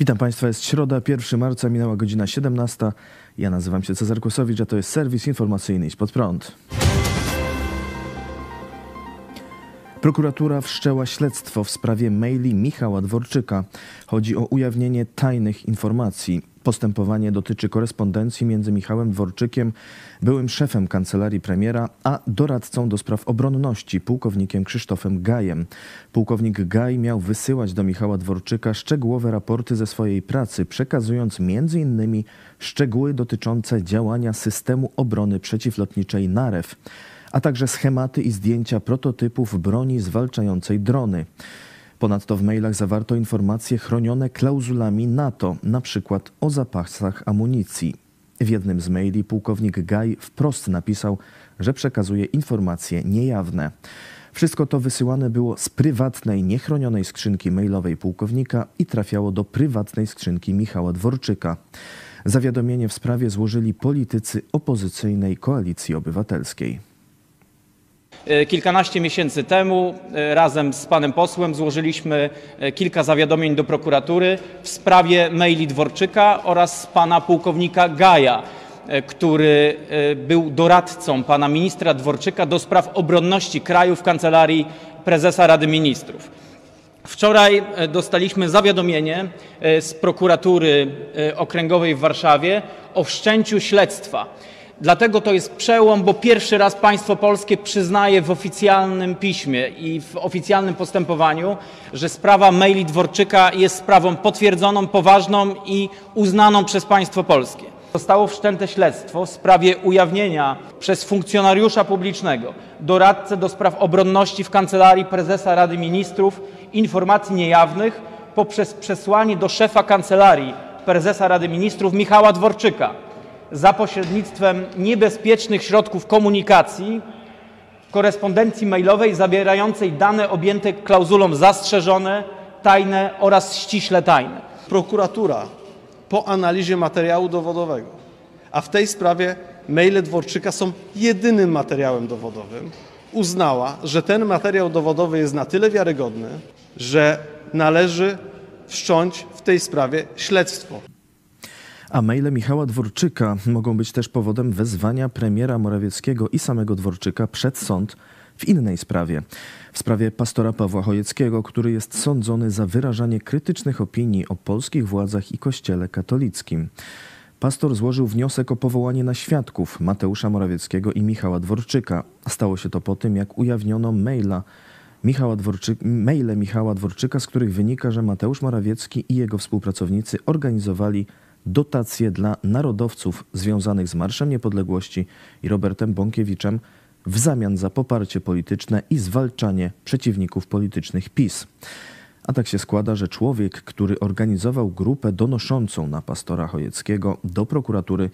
Witam Państwa, jest środa, 1 marca, minęła godzina 17. Ja nazywam się Cezar Kłosowicz, a to jest serwis informacyjny Idź Pod Prąd. Prokuratura wszczęła śledztwo w sprawie maili Michała Dworczyka. Chodzi o ujawnienie tajnych informacji. Postępowanie dotyczy korespondencji między Michałem Dworczykiem, byłym szefem kancelarii premiera, a doradcą do spraw obronności, pułkownikiem Krzysztofem Gajem. Pułkownik Gaj miał wysyłać do Michała Dworczyka szczegółowe raporty ze swojej pracy, przekazując m.in. szczegóły dotyczące działania systemu obrony przeciwlotniczej NAREW a także schematy i zdjęcia prototypów broni zwalczającej drony. Ponadto w mailach zawarto informacje chronione klauzulami NATO, na przykład o zapasach amunicji. W jednym z maili pułkownik Gaj wprost napisał, że przekazuje informacje niejawne. Wszystko to wysyłane było z prywatnej, niechronionej skrzynki mailowej pułkownika i trafiało do prywatnej skrzynki Michała Dworczyka. Zawiadomienie w sprawie złożyli politycy opozycyjnej Koalicji Obywatelskiej. E, kilkanaście miesięcy temu e, razem z panem posłem złożyliśmy e, kilka zawiadomień do prokuratury w sprawie maili Dworczyka oraz pana pułkownika Gaja, który był doradcą pana ministra Dworczyka do spraw obronności kraju w kancelarii prezesa Rady Ministrów. Wczoraj dostaliśmy zawiadomienie z prokuratury okręgowej w Warszawie o wszczęciu śledztwa Dlatego to jest przełom, bo pierwszy raz państwo polskie przyznaje w oficjalnym piśmie i w oficjalnym postępowaniu, że sprawa maili Dworczyka jest sprawą potwierdzoną, poważną i uznaną przez państwo polskie. Zostało wszczęte śledztwo w sprawie ujawnienia przez funkcjonariusza publicznego, doradcę do spraw obronności w Kancelarii Prezesa Rady Ministrów informacji niejawnych poprzez przesłanie do szefa Kancelarii Prezesa Rady Ministrów Michała Dworczyka za pośrednictwem niebezpiecznych środków komunikacji, korespondencji mailowej zawierającej dane objęte klauzulą zastrzeżone, tajne oraz ściśle tajne. Prokuratura po analizie materiału dowodowego, a w tej sprawie maile Dworczyka są jedynym materiałem dowodowym, uznała, że ten materiał dowodowy jest na tyle wiarygodny, że należy wszcząć w tej sprawie śledztwo. A maile Michała Dworczyka mogą być też powodem wezwania premiera Morawieckiego i samego Dworczyka przed sąd w innej sprawie. W sprawie pastora Pawła Chojeckiego, który jest sądzony za wyrażanie krytycznych opinii o polskich władzach i kościele katolickim. Pastor złożył wniosek o powołanie na świadków Mateusza Morawieckiego i Michała Dworczyka. Stało się to po tym, jak ujawniono maila Michała maile Michała Dworczyka, z których wynika, że Mateusz Morawiecki i jego współpracownicy organizowali dotacje dla narodowców związanych z Marszem Niepodległości i Robertem Bąkiewiczem w zamian za poparcie polityczne i zwalczanie przeciwników politycznych PiS. A tak się składa, że człowiek, który organizował grupę donoszącą na pastora Chojeckiego do prokuratury,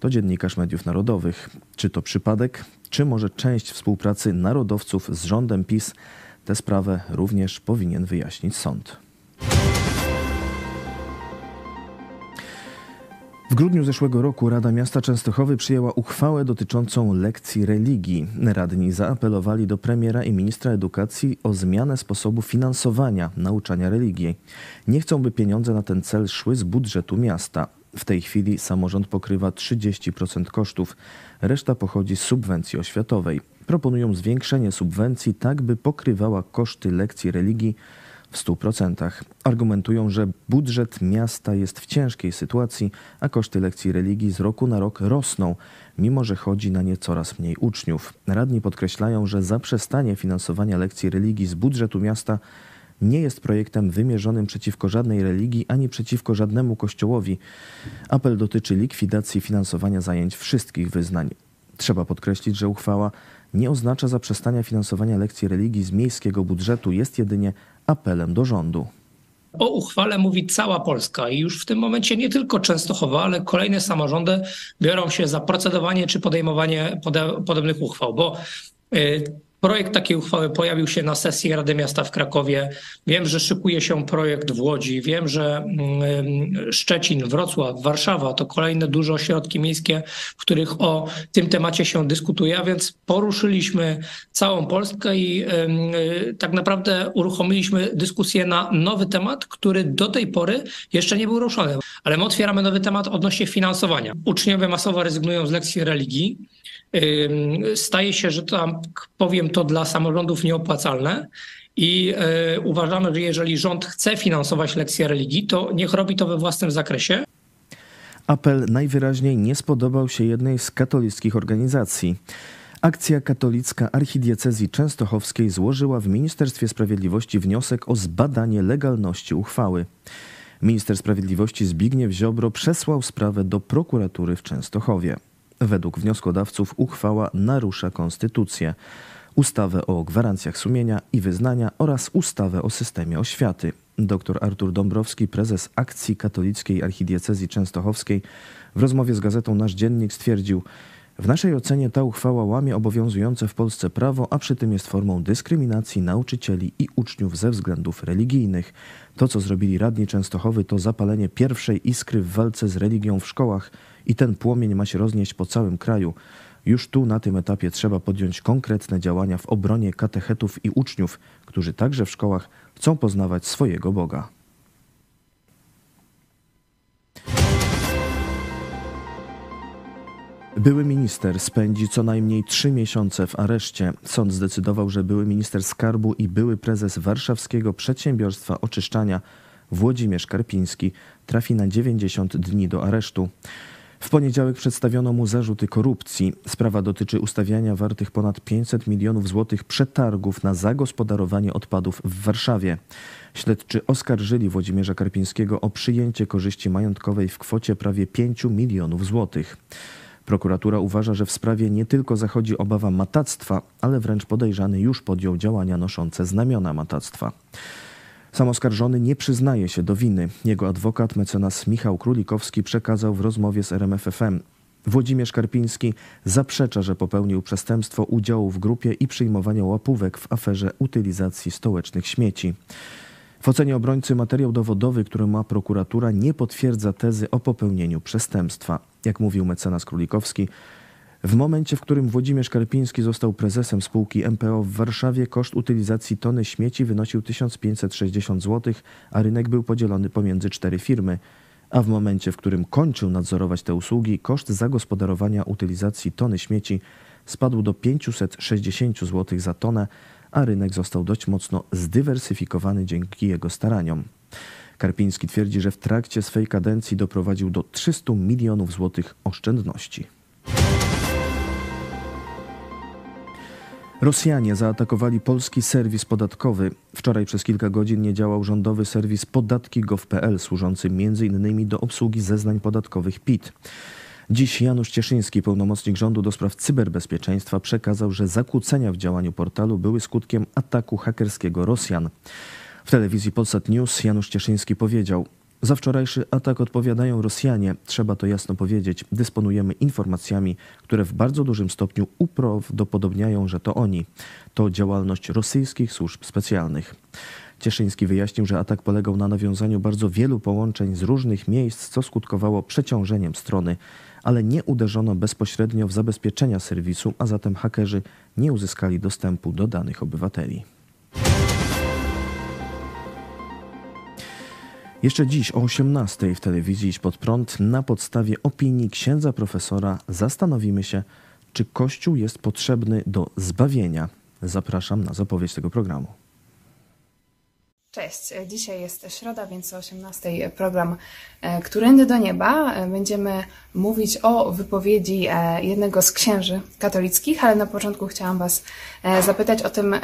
to dziennikarz mediów narodowych. Czy to przypadek, czy może część współpracy narodowców z rządem PiS? Tę sprawę również powinien wyjaśnić sąd. W grudniu zeszłego roku Rada Miasta Częstochowy przyjęła uchwałę dotyczącą lekcji religii. Radni zaapelowali do premiera i ministra edukacji o zmianę sposobu finansowania nauczania religii. Nie chcą, by pieniądze na ten cel szły z budżetu miasta. W tej chwili samorząd pokrywa 30% kosztów, reszta pochodzi z subwencji oświatowej. Proponują zwiększenie subwencji tak, by pokrywała koszty lekcji religii w 100%. Argumentują, że budżet miasta jest w ciężkiej sytuacji, a koszty lekcji religii z roku na rok rosną, mimo że chodzi na nie coraz mniej uczniów. Radni podkreślają, że zaprzestanie finansowania lekcji religii z budżetu miasta nie jest projektem wymierzonym przeciwko żadnej religii ani przeciwko żadnemu kościołowi. Apel dotyczy likwidacji finansowania zajęć wszystkich wyznań. Trzeba podkreślić, że uchwała nie oznacza zaprzestania finansowania lekcji religii z miejskiego budżetu, jest jedynie apelem do rządu. O uchwale mówi cała Polska i już w tym momencie nie tylko Częstochowa, ale kolejne samorządy biorą się za procedowanie czy podejmowanie pode, podobnych uchwał, bo y, Projekt takiej uchwały pojawił się na sesji Rady Miasta w Krakowie. Wiem, że szykuje się projekt w Łodzi. Wiem, że mm, Szczecin, Wrocław, Warszawa to kolejne duże ośrodki miejskie, w których o tym temacie się dyskutuje, a więc poruszyliśmy całą Polskę i y, tak naprawdę uruchomiliśmy dyskusję na nowy temat, który do tej pory jeszcze nie był ruszony. Ale my otwieramy nowy temat odnośnie finansowania. Uczniowie masowo rezygnują z lekcji religii staje się, że tam powiem to dla samorządów nieopłacalne. I y, uważamy, że jeżeli rząd chce finansować lekcje religii, to niech robi to we własnym zakresie. Apel najwyraźniej nie spodobał się jednej z katolickich organizacji. Akcja katolicka archidiecezji częstochowskiej złożyła w Ministerstwie Sprawiedliwości wniosek o zbadanie legalności uchwały. Minister Sprawiedliwości Zbigniew Ziobro przesłał sprawę do prokuratury w Częstochowie. Według wnioskodawców uchwała narusza konstytucję, ustawę o gwarancjach sumienia i wyznania oraz ustawę o systemie oświaty. Dr Artur Dąbrowski, prezes Akcji Katolickiej Archidiecezji Częstochowskiej, w rozmowie z gazetą Nasz Dziennik stwierdził, w naszej ocenie ta uchwała łamie obowiązujące w Polsce prawo, a przy tym jest formą dyskryminacji nauczycieli i uczniów ze względów religijnych. To, co zrobili radni Częstochowy, to zapalenie pierwszej iskry w walce z religią w szkołach i ten płomień ma się roznieść po całym kraju. Już tu na tym etapie trzeba podjąć konkretne działania w obronie katechetów i uczniów, którzy także w szkołach chcą poznawać swojego Boga. Były minister spędzi co najmniej trzy miesiące w areszcie. Sąd zdecydował, że były minister skarbu i były prezes warszawskiego przedsiębiorstwa oczyszczania Włodzimierz Karpiński trafi na 90 dni do aresztu. W poniedziałek przedstawiono mu zarzuty korupcji. Sprawa dotyczy ustawiania wartych ponad 500 milionów złotych przetargów na zagospodarowanie odpadów w Warszawie. Śledczy oskarżyli Włodzimierza Karpińskiego o przyjęcie korzyści majątkowej w kwocie prawie 5 milionów złotych. Prokuratura uważa, że w sprawie nie tylko zachodzi obawa matactwa, ale wręcz podejrzany już podjął działania noszące znamiona matactwa. Sam oskarżony nie przyznaje się do winy. Jego adwokat, mecenas Michał Królikowski, przekazał w rozmowie z RMFFM. Włodzimierz Karpiński zaprzecza, że popełnił przestępstwo udziału w grupie i przyjmowania łapówek w aferze utylizacji stołecznych śmieci. W ocenie obrońcy materiał dowodowy, który ma prokuratura, nie potwierdza tezy o popełnieniu przestępstwa. Jak mówił mecenas Królikowski, w momencie, w którym Włodzimierz Karpiński został prezesem spółki MPO w Warszawie, koszt utylizacji tony śmieci wynosił 1560 zł, a rynek był podzielony pomiędzy cztery firmy. A w momencie, w którym kończył nadzorować te usługi, koszt zagospodarowania utylizacji tony śmieci spadł do 560 zł za tonę, a rynek został dość mocno zdywersyfikowany dzięki jego staraniom. Karpiński twierdzi, że w trakcie swej kadencji doprowadził do 300 milionów złotych oszczędności. Rosjanie zaatakowali polski serwis podatkowy. Wczoraj przez kilka godzin nie działał rządowy serwis podatki.gov.pl służący m.in. do obsługi zeznań podatkowych PIT. Dziś Janusz Cieszyński, pełnomocnik rządu do spraw cyberbezpieczeństwa, przekazał, że zakłócenia w działaniu portalu były skutkiem ataku hakerskiego Rosjan. W telewizji Polsat News Janusz Cieszyński powiedział: za wczorajszy atak odpowiadają Rosjanie. Trzeba to jasno powiedzieć. Dysponujemy informacjami, które w bardzo dużym stopniu uprawdopodobniają, że to oni. To działalność rosyjskich służb specjalnych. Cieszyński wyjaśnił, że atak polegał na nawiązaniu bardzo wielu połączeń z różnych miejsc, co skutkowało przeciążeniem strony, ale nie uderzono bezpośrednio w zabezpieczenia serwisu, a zatem hakerzy nie uzyskali dostępu do danych obywateli. Jeszcze dziś o 18 w telewizji Idź Pod Prąd na podstawie opinii księdza profesora zastanowimy się, czy Kościół jest potrzebny do zbawienia. Zapraszam na zapowiedź tego programu. Cześć, dzisiaj jest środa, więc o 18 program e, Którędy do Nieba. E, będziemy mówić o wypowiedzi e, jednego z księży katolickich, ale na początku chciałam Was zapytać o tym,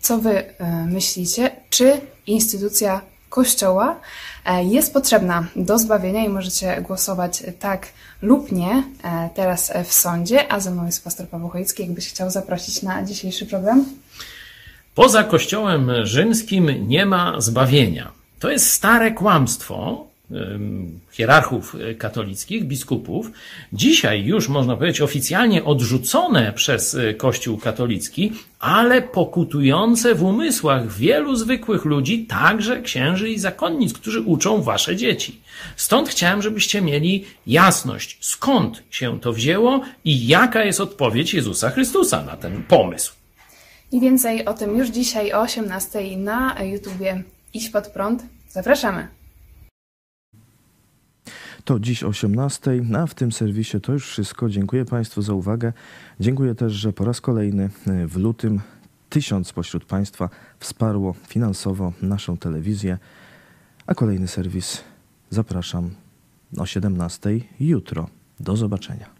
co Wy myślicie, czy instytucja Kościoła e, jest potrzebna do zbawienia i możecie głosować tak lub nie e, teraz w sądzie, a ze mną jest pastor Paweł Chojecki, jakbyś chciał zaprosić na dzisiejszy program. Poza Kościołem rzymskim nie ma zbawienia. To jest stare kłamstwo, hierarchów e, katolickich, biskupów, dzisiaj już można powiedzieć oficjalnie odrzucone przez e, Kościół katolicki, ale pokutujące w umysłach wielu zwykłych ludzi, także księży i zakonnic, którzy uczą wasze dzieci. Stąd chciałem, żebyście mieli jasność, skąd się to wzięło i jaka jest odpowiedź Jezusa Chrystusa na ten pomysł. I więcej o tym już dzisiaj o 18 na YouTubie Iść pod prąd. Zapraszamy. To dziś 18, a w tym serwisie to już wszystko. Dziękuję Państwu za uwagę. Dziękuję też, że po raz kolejny y, w lutym tysiąc spośród Państwa wsparło finansowo naszą telewizję, a kolejny serwis zapraszam o 17 jutro. Do zobaczenia.